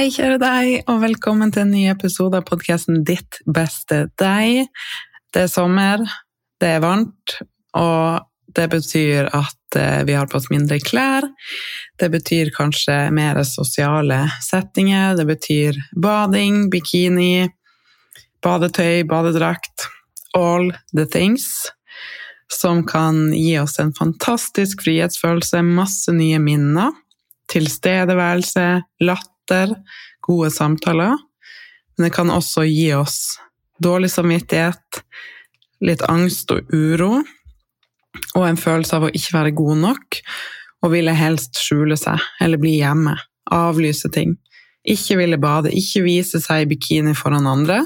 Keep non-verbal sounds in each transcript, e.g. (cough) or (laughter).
Hei, kjære deg, og velkommen til en ny episode av podkasten Ditt beste deg. Det er sommer, det er varmt, og det betyr at eh, vi har på oss mindre klær. Det betyr kanskje mer sosiale settinger. Det betyr bading, bikini, badetøy, badedrakt. All the things. Som kan gi oss en fantastisk frihetsfølelse, masse nye minner. Tilstedeværelse, latter latter, gode samtaler. Men det kan også gi oss dårlig samvittighet, litt angst og uro, og en følelse av å ikke være god nok, og ville helst skjule seg eller bli hjemme, avlyse ting. Ikke ville bade, ikke vise seg i bikini foran andre.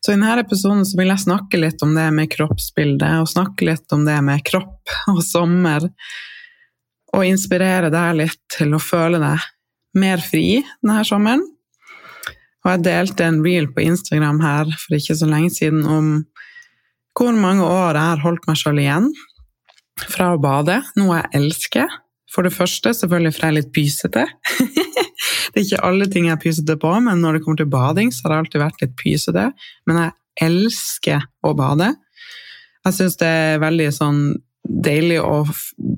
Så i denne episoden vil jeg snakke litt om det med kroppsbilde, og snakke litt om det med kropp og sommer, og inspirere deg litt til å føle deg mer fri denne sommeren. Og jeg delte en reel på Instagram her for ikke så lenge siden om hvor mange år jeg har holdt meg sjøl igjen fra å bade, noe jeg elsker. For det første selvfølgelig for jeg er litt pysete. (laughs) det er ikke alle ting jeg er pysete på, men når det kommer til bading, så har jeg alltid vært litt pysete. Men jeg elsker å bade. Jeg syns det er veldig sånn deilig å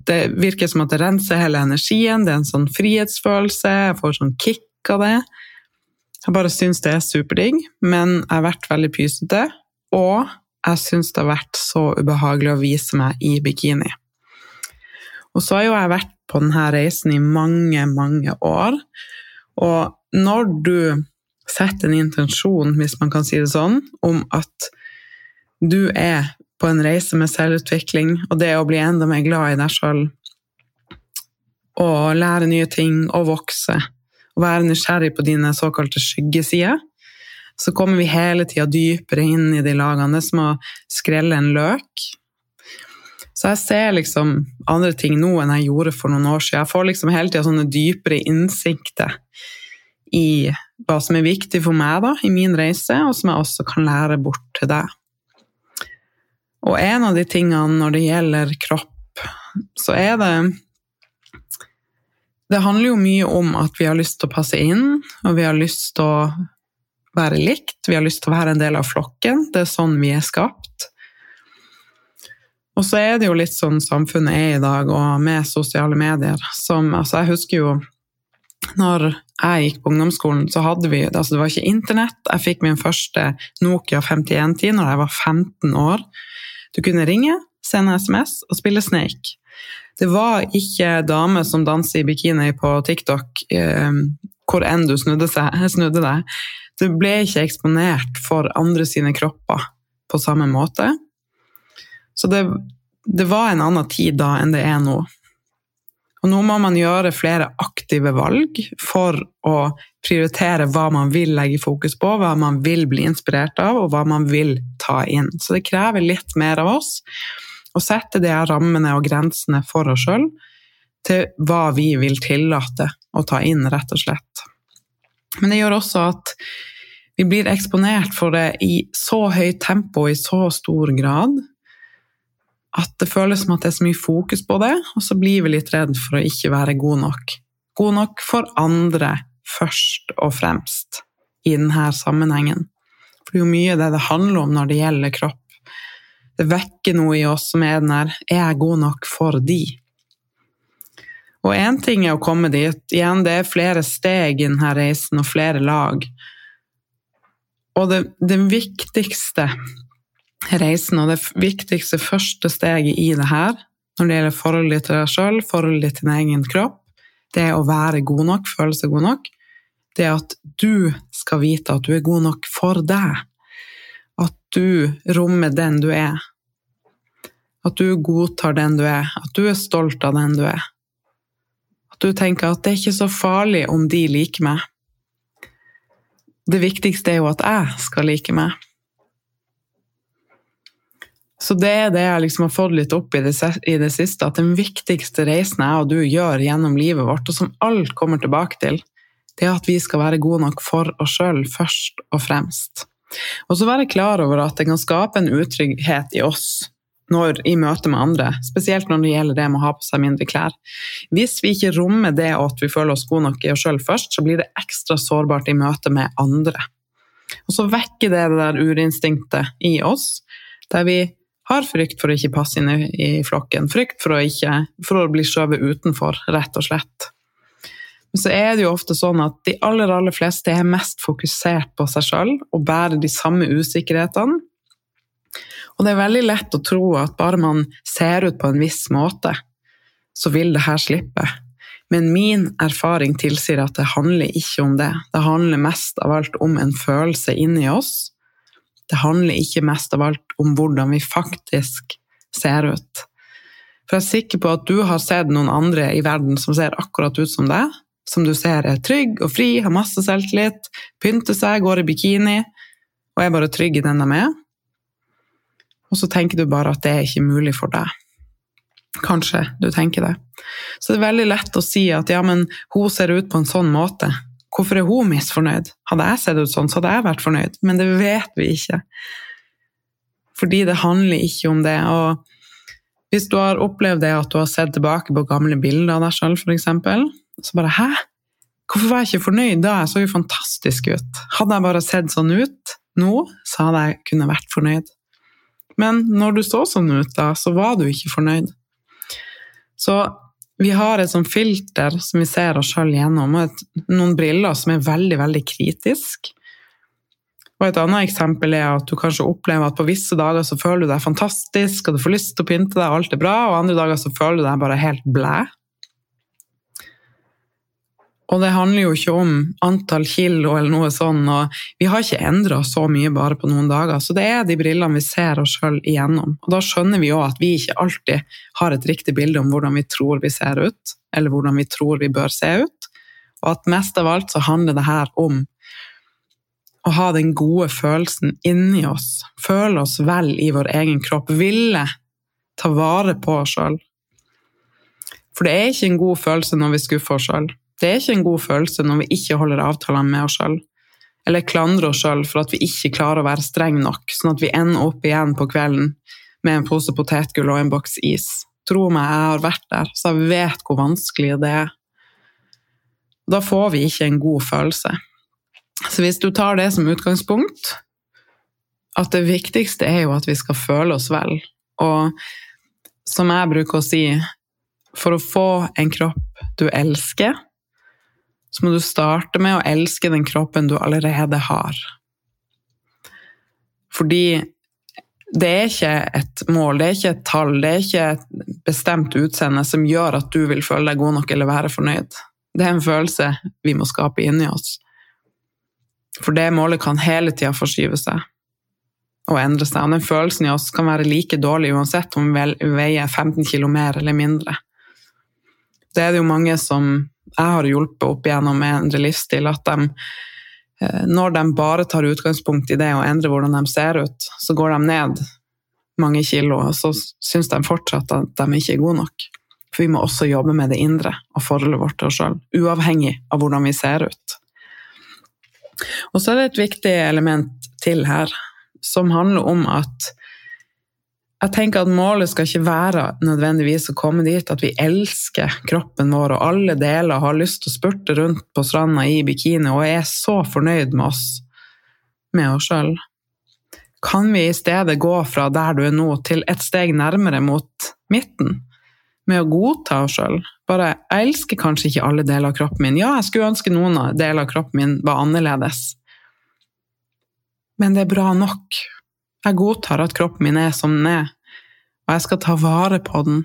Det virker som at det renser hele energien, det er en sånn frihetsfølelse, jeg får sånn kick av det. Jeg bare syns det er superdigg, men jeg har vært veldig pysete, og jeg syns det har vært så ubehagelig å vise meg i bikini. Og så har jo jeg vært på denne reisen i mange, mange år, og når du setter en intensjon, hvis man kan si det sånn, om at du er på en reise med selvutvikling, og det å bli enda mer glad i deg sjøl. Og lære nye ting og vokse, og være nysgjerrig på dine såkalte skyggesider. Så kommer vi hele tida dypere inn i de lagene. Det er som å skrelle en løk. Så jeg ser liksom andre ting nå enn jeg gjorde for noen år siden. Jeg får liksom hele tida sånne dypere innsikter i hva som er viktig for meg da, i min reise, og som jeg også kan lære bort til deg. Og en av de tingene når det gjelder kropp, så er det Det handler jo mye om at vi har lyst til å passe inn, og vi har lyst til å være likt, vi har lyst til å være en del av flokken. Det er sånn vi er skapt. Og så er det jo litt sånn samfunnet er i dag, og med sosiale medier. Som, altså jeg husker jo når jeg gikk på ungdomsskolen, så hadde vi altså Det var ikke internett. Jeg fikk min første Nokia 5110 når jeg var 15 år. Du kunne ringe, sende SMS og spille Snake. Det var ikke damer som danser i bikini på TikTok eh, hvor enn du snudde, seg, (laughs) snudde deg. Du ble ikke eksponert for andre sine kropper på samme måte. Så det, det var en annen tid da enn det er nå. Og nå må man gjøre flere aktive valg for å prioritere hva man vil legge fokus på, hva man vil bli inspirert av, og hva man vil ta inn. Så det krever litt mer av oss å sette de her rammene og grensene for oss sjøl til hva vi vil tillate å ta inn, rett og slett. Men det gjør også at vi blir eksponert for det i så høyt tempo og i så stor grad at det føles som at det er så mye fokus på det, og så blir vi litt redd for å ikke være god nok. God nok for andre først og fremst i denne sammenhengen. For det er jo mye det det handler om når det gjelder kropp det vekker noe i oss som er den her Er jeg god nok for de? Og én ting er å komme dit. Igjen, det er flere steg i denne reisen, og flere lag. Og det, det viktigste reisen, og det viktigste første steget i det her, når det gjelder forholdet til deg sjøl, forholdet til din egen kropp, det er å være god nok, føle seg god nok. Det er at du skal vite at du er god nok for deg at du rommer den du er. At du godtar den du er, at du er stolt av den du er. At du tenker at det er ikke så farlig om de liker meg. Det viktigste er jo at jeg skal like meg. Så det er det jeg liksom har fått litt opp i det, i det siste, at den viktigste reisen jeg og du gjør gjennom livet vårt, og som alt kommer tilbake til, det er at vi skal være gode nok for oss sjøl først og fremst. Og så være klar over at det kan skape en utrygghet i oss når, i møte med andre, spesielt når det gjelder det med å ha på seg mindre klær. Hvis vi ikke rommer det og at vi føler oss gode nok i oss sjøl først, så blir det ekstra sårbart i møte med andre. Og så vekker det det der urinstinktet i oss, der vi har frykt for å ikke passe inn i flokken, frykt for å, ikke, for å bli skjøvet utenfor, rett og slett. Men så er det jo ofte sånn at de aller, aller fleste er mest fokusert på seg sjøl og bærer de samme usikkerhetene. Og det er veldig lett å tro at bare man ser ut på en viss måte, så vil det her slippe. Men min erfaring tilsier at det handler ikke om det. Det handler mest av alt om en følelse inni oss. Det handler ikke mest av alt om hvordan vi faktisk ser ut. For jeg er sikker på at du har sett noen andre i verden som ser akkurat ut som deg, som du ser er trygg og fri, har masse selvtillit, pynter seg, går i bikini og er bare trygg i den de er. Og så tenker du bare at det er ikke mulig for deg. Kanskje du tenker det. Så det er veldig lett å si at ja, men hun ser ut på en sånn måte. Hvorfor er hun misfornøyd? Hadde jeg sett ut sånn, så hadde jeg vært fornøyd. Men det vet vi ikke. Fordi det handler ikke om det. Og hvis du har opplevd det at du har sett tilbake på gamle bilder av deg sjøl, f.eks., så bare Hæ? Hvorfor var jeg ikke fornøyd da? Jeg så jo fantastisk ut. Hadde jeg bare sett sånn ut nå, så hadde jeg kunnet vært fornøyd. Men når du så sånn ut da, så var du ikke fornøyd. Så vi har et sånt filter som vi ser oss sjøl gjennom, og noen briller som er veldig, veldig kritisk. Og et annet eksempel er at du kanskje opplever at på visse dager så føler du deg fantastisk, og du får lyst til å pynte deg, og alt er bra, og andre dager så føler du deg bare helt blæ. Og det handler jo ikke om antall kilo eller noe sånn, og vi har ikke endra så mye bare på noen dager. Så det er de brillene vi ser oss sjøl igjennom. Og da skjønner vi jo at vi ikke alltid har et riktig bilde om hvordan vi tror vi ser ut, eller hvordan vi tror vi bør se ut. Og at mest av alt så handler det her om å ha den gode følelsen inni oss. Føle oss vel i vår egen kropp. Ville ta vare på oss sjøl. For det er ikke en god følelse når vi skuffer oss sjøl. Det er ikke en god følelse når vi ikke holder avtalene med oss sjøl, eller klandrer oss sjøl for at vi ikke klarer å være streng nok, sånn at vi ender opp igjen på kvelden med en pose potetgull og en boks is. Tro meg, jeg har vært der, så jeg vet hvor vanskelig det er. Da får vi ikke en god følelse. Så hvis du tar det som utgangspunkt, at det viktigste er jo at vi skal føle oss vel, og som jeg bruker å si, for å få en kropp du elsker, så må du starte med å elske den kroppen du allerede har. Fordi det er ikke et mål, det er ikke et tall, det er ikke et bestemt utseende som gjør at du vil føle deg god nok eller være fornøyd. Det er en følelse vi må skape inni oss. For det målet kan hele tida forskyve seg og endre seg. Og den følelsen i oss kan være like dårlig uansett om vi veier 15 kilo mer eller mindre. Det er det jo mange som jeg har hjulpet opp igjennom med å endre livsstil, at de Eh, når de bare tar utgangspunkt i det og endrer hvordan de ser ut, så går de ned mange kilo, og så syns de fortsatt at de ikke er gode nok. For vi må også jobbe med det indre og forholdet vårt til oss sjøl, uavhengig av hvordan vi ser ut. Og så er det et viktig element til her, som handler om at jeg tenker at målet skal ikke være nødvendigvis å komme dit at vi elsker kroppen vår, og alle deler har lyst til å spurte rundt på stranda i bikini og er så fornøyd med oss, med oss sjøl. Kan vi i stedet gå fra der du er nå, til et steg nærmere mot midten? Med å godta oss sjøl. Bare jeg elsker kanskje ikke alle deler av kroppen min. Ja, jeg skulle ønske noen deler av kroppen min var annerledes. Men det er bra nok. Jeg godtar at kroppen min er som den er, og jeg skal ta vare på den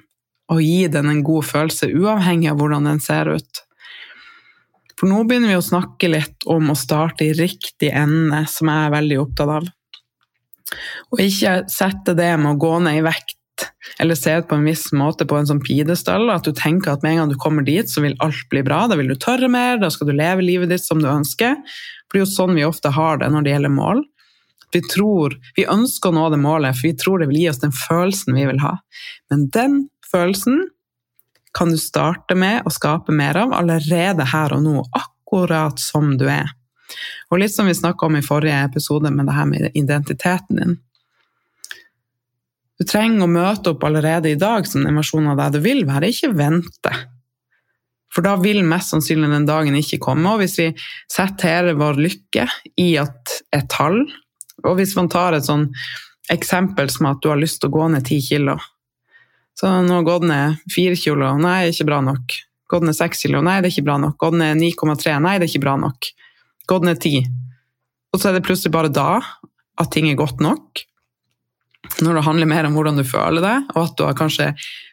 og gi den en god følelse, uavhengig av hvordan den ser ut. For nå begynner vi å snakke litt om å starte i riktig ende, som jeg er veldig opptatt av. Og ikke sette det med å gå ned i vekt eller se ut på en viss måte på en sånn pidestall, at du tenker at med en gang du kommer dit, så vil alt bli bra. Da vil du tørre mer, da skal du leve livet ditt som du ønsker. For det er jo sånn vi ofte har det når det gjelder mål. Vi tror, vi ønsker å nå det målet, for vi tror det vil gi oss den følelsen vi vil ha. Men den følelsen kan du starte med å skape mer av allerede her og nå, akkurat som du er. Og litt som vi snakka om i forrige episode med det her med identiteten din. Du trenger å møte opp allerede i dag som den versjonen av deg du vil være, ikke vente. For da vil mest sannsynlig den dagen ikke komme. Og hvis vi setter hele vår lykke i at et tall og hvis man tar et sånn eksempel som at du har lyst til å gå ned ti kilo Så nå har gått ned fire kilo. Nei, ikke bra nok. Gått ned seks kilo. Nei, det er ikke bra nok. Gått ned 9,3. Nei, det er ikke bra nok. Gått ned ti. Og så er det plutselig bare da at ting er godt nok. Når det handler mer om hvordan du føler det, og at du har kanskje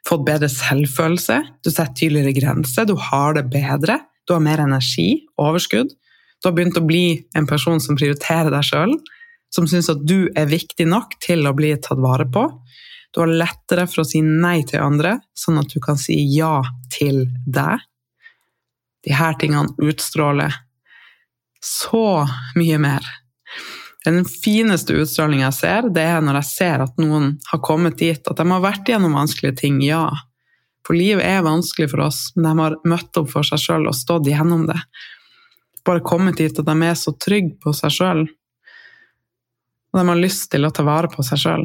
fått bedre selvfølelse. Du setter tydeligere grenser, du har det bedre. Du har mer energi, overskudd. Du har begynt å bli en person som prioriterer deg sjøl som syns at du er viktig nok til å bli tatt vare på. Du har lettere for å si nei til andre, sånn at du kan si ja til deg. De her tingene utstråler så mye mer. Den fineste utstrålinga jeg ser, det er når jeg ser at noen har kommet dit, at de har vært gjennom vanskelige ting, ja. For livet er vanskelig for oss, men de har møtt opp for seg sjøl og stått gjennom det. Bare kommet dit at de er så trygge på seg sjøl og de har lyst til å ta vare på seg sjøl.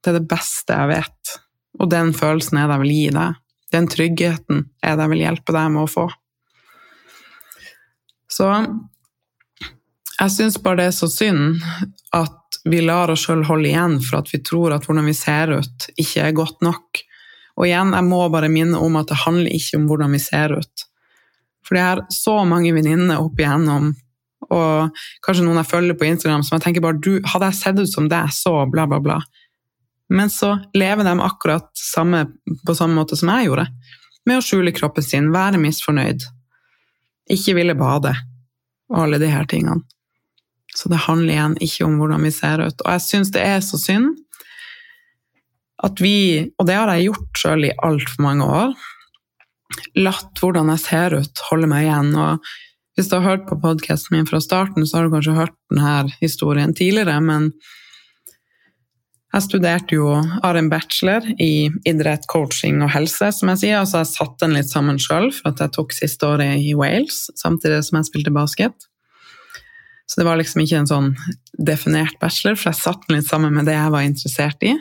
Det er det beste jeg vet. Og den følelsen er det jeg vil gi deg. Den tryggheten er det jeg vil hjelpe deg med å få. Så jeg syns bare det er så synd at vi lar oss sjøl holde igjen for at vi tror at hvordan vi ser ut, ikke er godt nok. Og igjen, jeg må bare minne om at det handler ikke om hvordan vi ser ut. For jeg har så mange venninner opp igjennom og kanskje noen jeg følger på Instagram som jeg tenker bare du, Hadde jeg sett ut som deg, så bla, bla, bla. Men så lever de akkurat samme, på samme måte som jeg gjorde. Med å skjule kroppen sin, være misfornøyd, ikke ville bade og alle de her tingene. Så det handler igjen ikke om hvordan vi ser ut. Og jeg syns det er så synd at vi, og det har jeg gjort sjøl i altfor mange år, latt hvordan jeg ser ut, holde meg igjen. og hvis du har hørt på podkasten min fra starten, så har du kanskje hørt denne historien tidligere, men jeg studerte jo, har en bachelor i idrett, coaching og helse, som jeg sier. Altså jeg satte den litt sammen sjøl, for at jeg tok siste året i Wales samtidig som jeg spilte basket. Så det var liksom ikke en sånn definert bachelor, for jeg satte den litt sammen med det jeg var interessert i.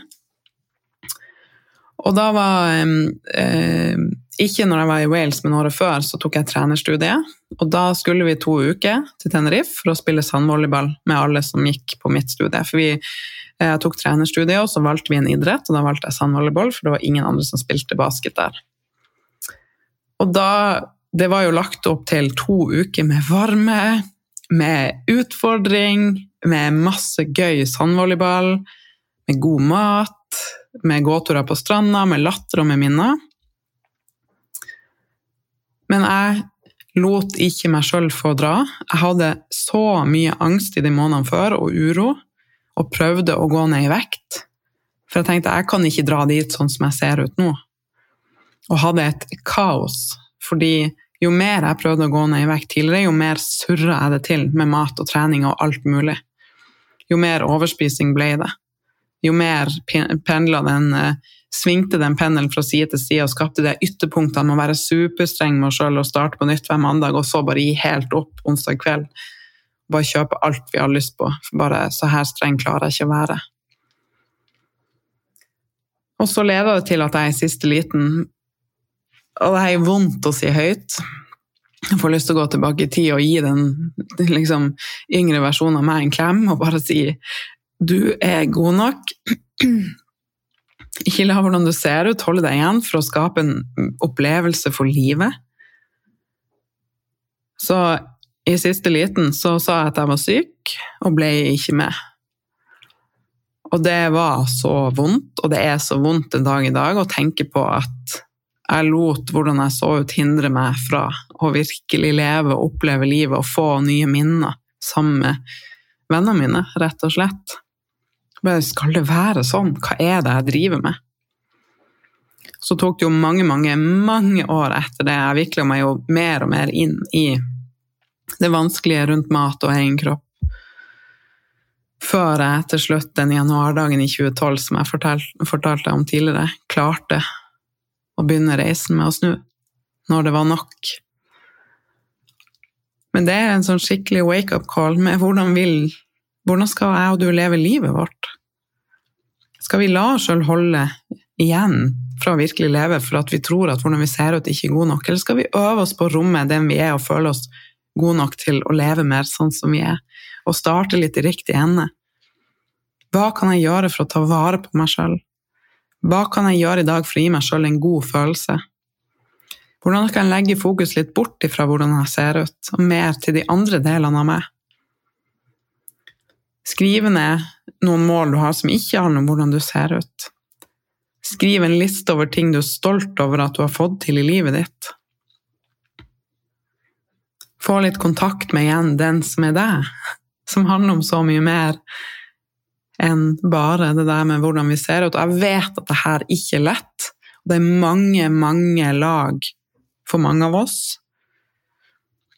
Og da var eh, ikke når jeg var i Wales, men året før, så tok jeg trenerstudiet. Og da skulle vi to uker til Tenerife for å spille sandvolleyball med alle som gikk på mitt studie. For vi eh, tok trenerstudiet, og så valgte vi en idrett, og da valgte jeg sandvolleyball, for det var ingen andre som spilte basket der. Og da Det var jo lagt opp til to uker med varme, med utfordring, med masse gøy sandvolleyball, med god mat, med gåturer på stranda, med latter og med minner. Men jeg lot ikke meg sjøl få dra. Jeg hadde så mye angst i de månedene før, og uro, og prøvde å gå ned i vekt. For jeg tenkte jeg kan ikke dra dit sånn som jeg ser ut nå. Og hadde et kaos. Fordi jo mer jeg prøvde å gå ned i vekt tidligere, jo mer surra jeg det til med mat og trening og alt mulig. Jo mer overspising ble det. Jo mer pendla den uh, svingte den pendelen fra side til side og skapte de ytterpunktene med å være superstreng med oss sjøl og starte på nytt hver mandag, og så bare gi helt opp onsdag kveld. Bare kjøpe alt vi har lyst på. For bare så her streng klarer jeg ikke å være. Og så leder det til at jeg er siste liten Og det er vondt å si høyt. Jeg får lyst til å gå tilbake i tid og gi den liksom, yngre versjonen av meg en klem og bare si du er god nok. Ikke la hvordan du ser ut, holde deg igjen for å skape en opplevelse for livet. Så i siste liten så sa jeg at jeg var syk, og ble ikke med. Og det var så vondt, og det er så vondt en dag i dag å tenke på at jeg lot hvordan jeg så ut, hindre meg fra å virkelig leve og oppleve livet og få nye minner sammen med vennene mine, rett og slett. Men skal det være sånn? Hva er det jeg driver med? Så tok det jo mange, mange, mange år etter det. Jeg vikla meg jo mer og mer inn i det vanskelige rundt mat og egen kropp. Før jeg til slutt den januardagen i 2012, som jeg fortalte, fortalte om tidligere, klarte å begynne reisen med å snu. Når det var nok. Men det er en sånn skikkelig wake-up call med hvordan vil hvordan skal jeg og du leve livet vårt? Skal vi la oss sjøl holde igjen fra å virkelig leve for at vi tror at hvordan vi ser ut, ikke er god nok? Eller skal vi øve oss på å romme den vi er, og føle oss gode nok til å leve mer sånn som vi er? Og starte litt i riktig ende? Hva kan jeg gjøre for å ta vare på meg sjøl? Hva kan jeg gjøre i dag for å gi meg sjøl en god følelse? Hvordan kan jeg legge fokus litt bort ifra hvordan jeg ser ut, og mer til de andre delene av meg? Skrive ned noen mål du har som ikke handler om hvordan du ser ut. Skriv en liste over ting du er stolt over at du har fått til i livet ditt. Få litt kontakt med igjen den som er deg, som handler om så mye mer enn bare det der med hvordan vi ser ut. Jeg vet at det her ikke er lett. Det er mange, mange lag for mange av oss.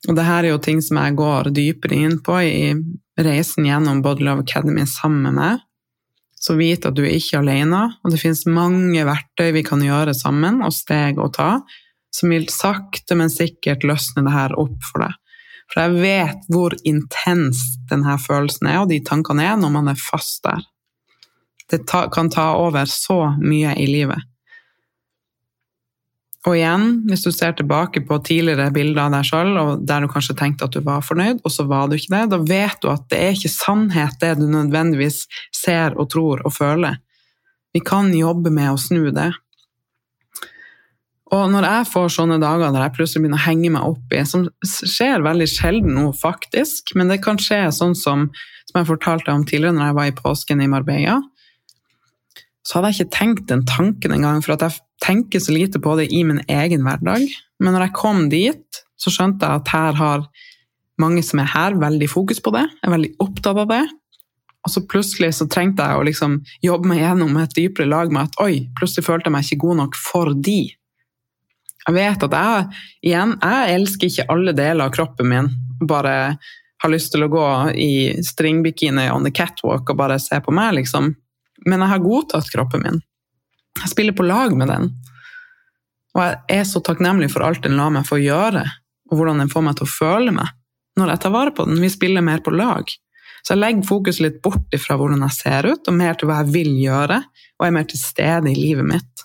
Og det her er jo ting som jeg går dypere inn på i reisen gjennom Body Love Academy sammen med. Så vit at du er ikke alene, og det finnes mange verktøy vi kan gjøre sammen, og steg å ta, som vil sakte, men sikkert løsne det her opp for deg. For jeg vet hvor intens denne følelsen er, og de tankene er, når man er fast der. Det kan ta over så mye i livet. Og igjen, hvis du ser tilbake på tidligere bilder av deg sjøl, der du kanskje tenkte at du var fornøyd, og så var du ikke det, da vet du at det er ikke sannhet det du nødvendigvis ser og tror og føler. Vi kan jobbe med å snu det. Og når jeg får sånne dager der jeg plutselig begynner å henge meg opp i, som skjer veldig sjelden nå, faktisk, men det kan skje sånn som, som jeg fortalte om tidligere når jeg var i påsken i Marbella, så hadde jeg ikke tenkt den tanken engang, for at jeg tenker så lite på det i min egen hverdag. Men når jeg kom dit, så skjønte jeg at her har mange som er her, veldig fokus på det, er veldig opptatt av det. Og så plutselig så trengte jeg å liksom jobbe meg gjennom et dypere lag med at oi, plutselig følte jeg meg ikke god nok for de. Jeg vet at jeg igjen, jeg elsker ikke alle deler av kroppen min. Bare har lyst til å gå i stringbikini on the catwalk og bare se på meg, liksom men jeg har godtatt kroppen min. Jeg spiller på lag med den. Og jeg er så takknemlig for alt den lar meg få gjøre, og hvordan den får meg til å føle meg når jeg tar vare på den. Vi spiller mer på lag. Så jeg legger fokus litt bort fra hvordan jeg ser ut, og mer til hva jeg vil gjøre, og er mer til stede i livet mitt.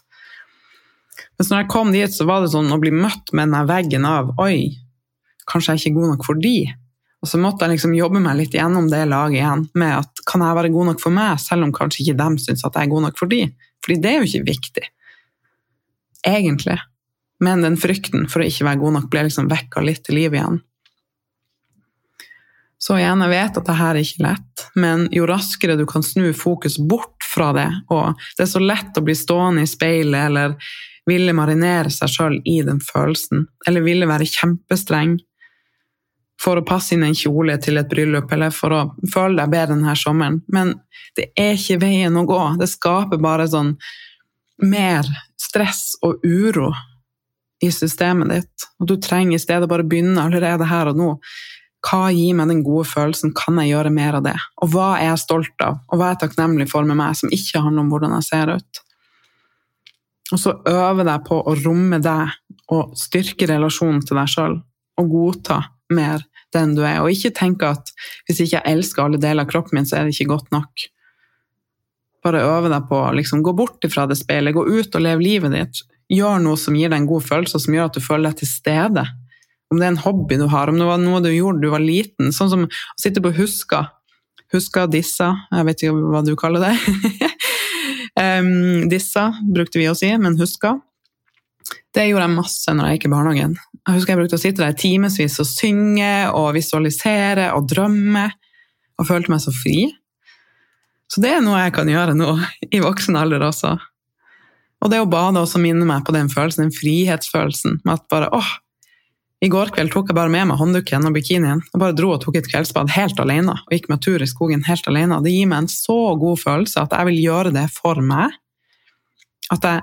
Mens når jeg kom dit, så var det sånn å bli møtt med den veggen av Oi, kanskje jeg er ikke god nok for de? Og så måtte jeg liksom jobbe meg litt gjennom det laget igjen, med at kan jeg være god nok for meg, selv om kanskje ikke dem syns at jeg er god nok for de? Fordi det er jo ikke viktig. Egentlig. Men den frykten for å ikke være god nok ble liksom vekka litt til liv igjen. Så igjen, jeg vet at det her er ikke lett, men jo raskere du kan snu fokus bort fra det, og det er så lett å bli stående i speilet eller ville marinere seg sjøl i den følelsen, eller ville være kjempestreng for å passe inn en kjole til et bryllup, eller for å føle deg bedre denne sommeren. Men det er ikke veien å gå. Det skaper bare sånn mer stress og uro i systemet ditt. Og du trenger i stedet bare begynne allerede her og nå. Hva gir meg den gode følelsen? Kan jeg gjøre mer av det? Og hva er jeg stolt av? Og hva er jeg takknemlig for med meg, som ikke handler om hvordan jeg ser ut? Og så øve deg på å romme deg og styrke relasjonen til deg sjøl, og godta mer den du er. Og ikke tenke at hvis ikke jeg elsker alle deler av kroppen min, så er det ikke godt nok. Bare øve deg på å liksom, gå bort fra det speilet, gå ut og leve livet ditt. Gjør noe som gir deg en god følelse, som gjør at du føler deg til stede. Om det er en hobby du har, om det var noe du gjorde du var liten, sånn som å sitte på Huska. Huska dissa, jeg vet ikke hva du kaller det. (laughs) Um, dissa brukte vi å si, men huska. Det gjorde jeg masse når jeg gikk i barnehagen. Jeg husker jeg brukte å sitte der timevis og synge og visualisere og drømme, og følte meg så fri. Så det er noe jeg kan gjøre nå, i voksen alder også. Og det å bade også minner meg på den følelsen, den frihetsfølelsen med at bare åh, i går kveld tok jeg bare med meg håndduken og bikinien og bare dro og tok et kveldsbad helt alene. Og gikk meg tur i skogen helt alene. Det gir meg en så god følelse at jeg vil gjøre det for meg. At jeg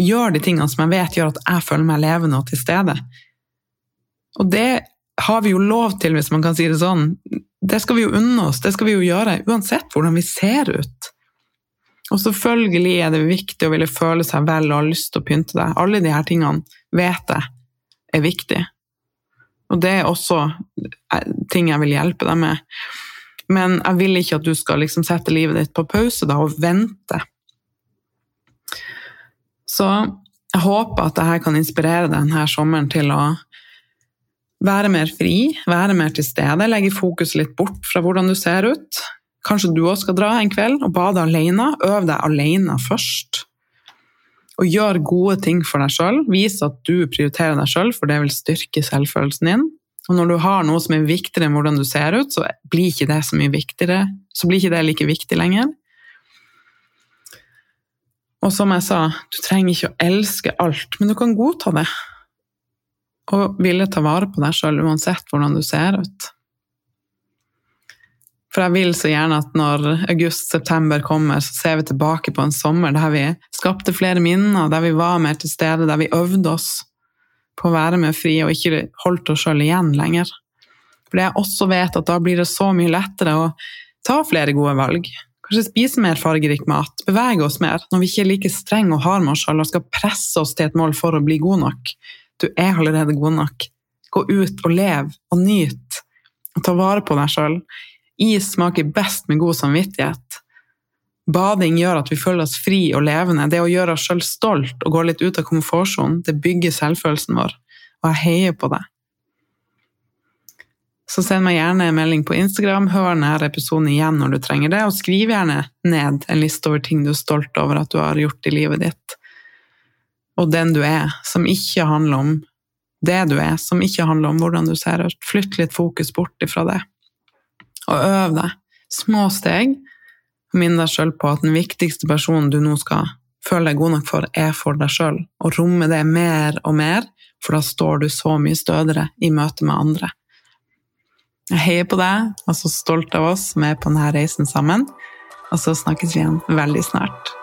gjør de tingene som jeg vet gjør at jeg føler meg levende og til stede. Og det har vi jo lov til, hvis man kan si det sånn. Det skal vi jo unne oss, det skal vi jo gjøre uansett hvordan vi ser ut. Og selvfølgelig er det viktig å ville føle seg vel og ha lyst til å pynte deg. Alle de her tingene vet jeg er viktig. Og det er også eh, ting jeg vil hjelpe deg med. Men jeg vil ikke at du skal liksom sette livet ditt på pause da, og vente. Så jeg håper at dette kan inspirere deg denne sommeren til å være mer fri, være mer til stede, legge fokus litt bort fra hvordan du ser ut. Kanskje du òg skal dra en kveld og bade alene. Øv deg alene først og gjør gode ting for deg sjøl. Vis at du prioriterer deg sjøl, for det vil styrke selvfølelsen din. Og når du har noe som er viktigere enn hvordan du ser ut, så blir ikke det så mye viktigere. Så blir ikke det like viktig lenger. Og som jeg sa, du trenger ikke å elske alt, men du kan godta det. Og ville ta vare på deg sjøl uansett hvordan du ser ut. For jeg vil så gjerne at når august-september kommer, så ser vi tilbake på en sommer der vi skapte flere minner, der vi var mer til stede, der vi øvde oss på å være mer fri og ikke holdt oss sjøl igjen lenger. For jeg også vet at da blir det så mye lettere å ta flere gode valg. Kanskje spise mer fargerik mat, bevege oss mer, når vi ikke er like strenge og harde med oss selv og skal presse oss til et mål for å bli god nok. Du er allerede god nok. Gå ut og lev og nyt, og ta vare på deg sjøl Is smaker best med god samvittighet. Bading gjør at vi føler oss fri og levende. Det å gjøre oss sjøl stolt og gå litt ut av komfortsonen, det bygger selvfølelsen vår. Og jeg heier på det. Så send meg gjerne en melding på Instagram, hør denne episoden igjen når du trenger det, og skriv gjerne ned en liste over ting du er stolt over at du har gjort i livet ditt. Og den du er, som ikke handler om det du er, som ikke handler om hvordan du ser ut. Flytt litt fokus bort ifra det og øv deg. Små steg. Minn deg sjøl på at den viktigste personen du nå skal føle deg god nok for, er for deg sjøl. Og romme det mer og mer, for da står du så mye stødigere i møte med andre. Jeg heier på deg, og så stolt av oss som er på denne reisen sammen. Og så snakkes vi igjen veldig snart.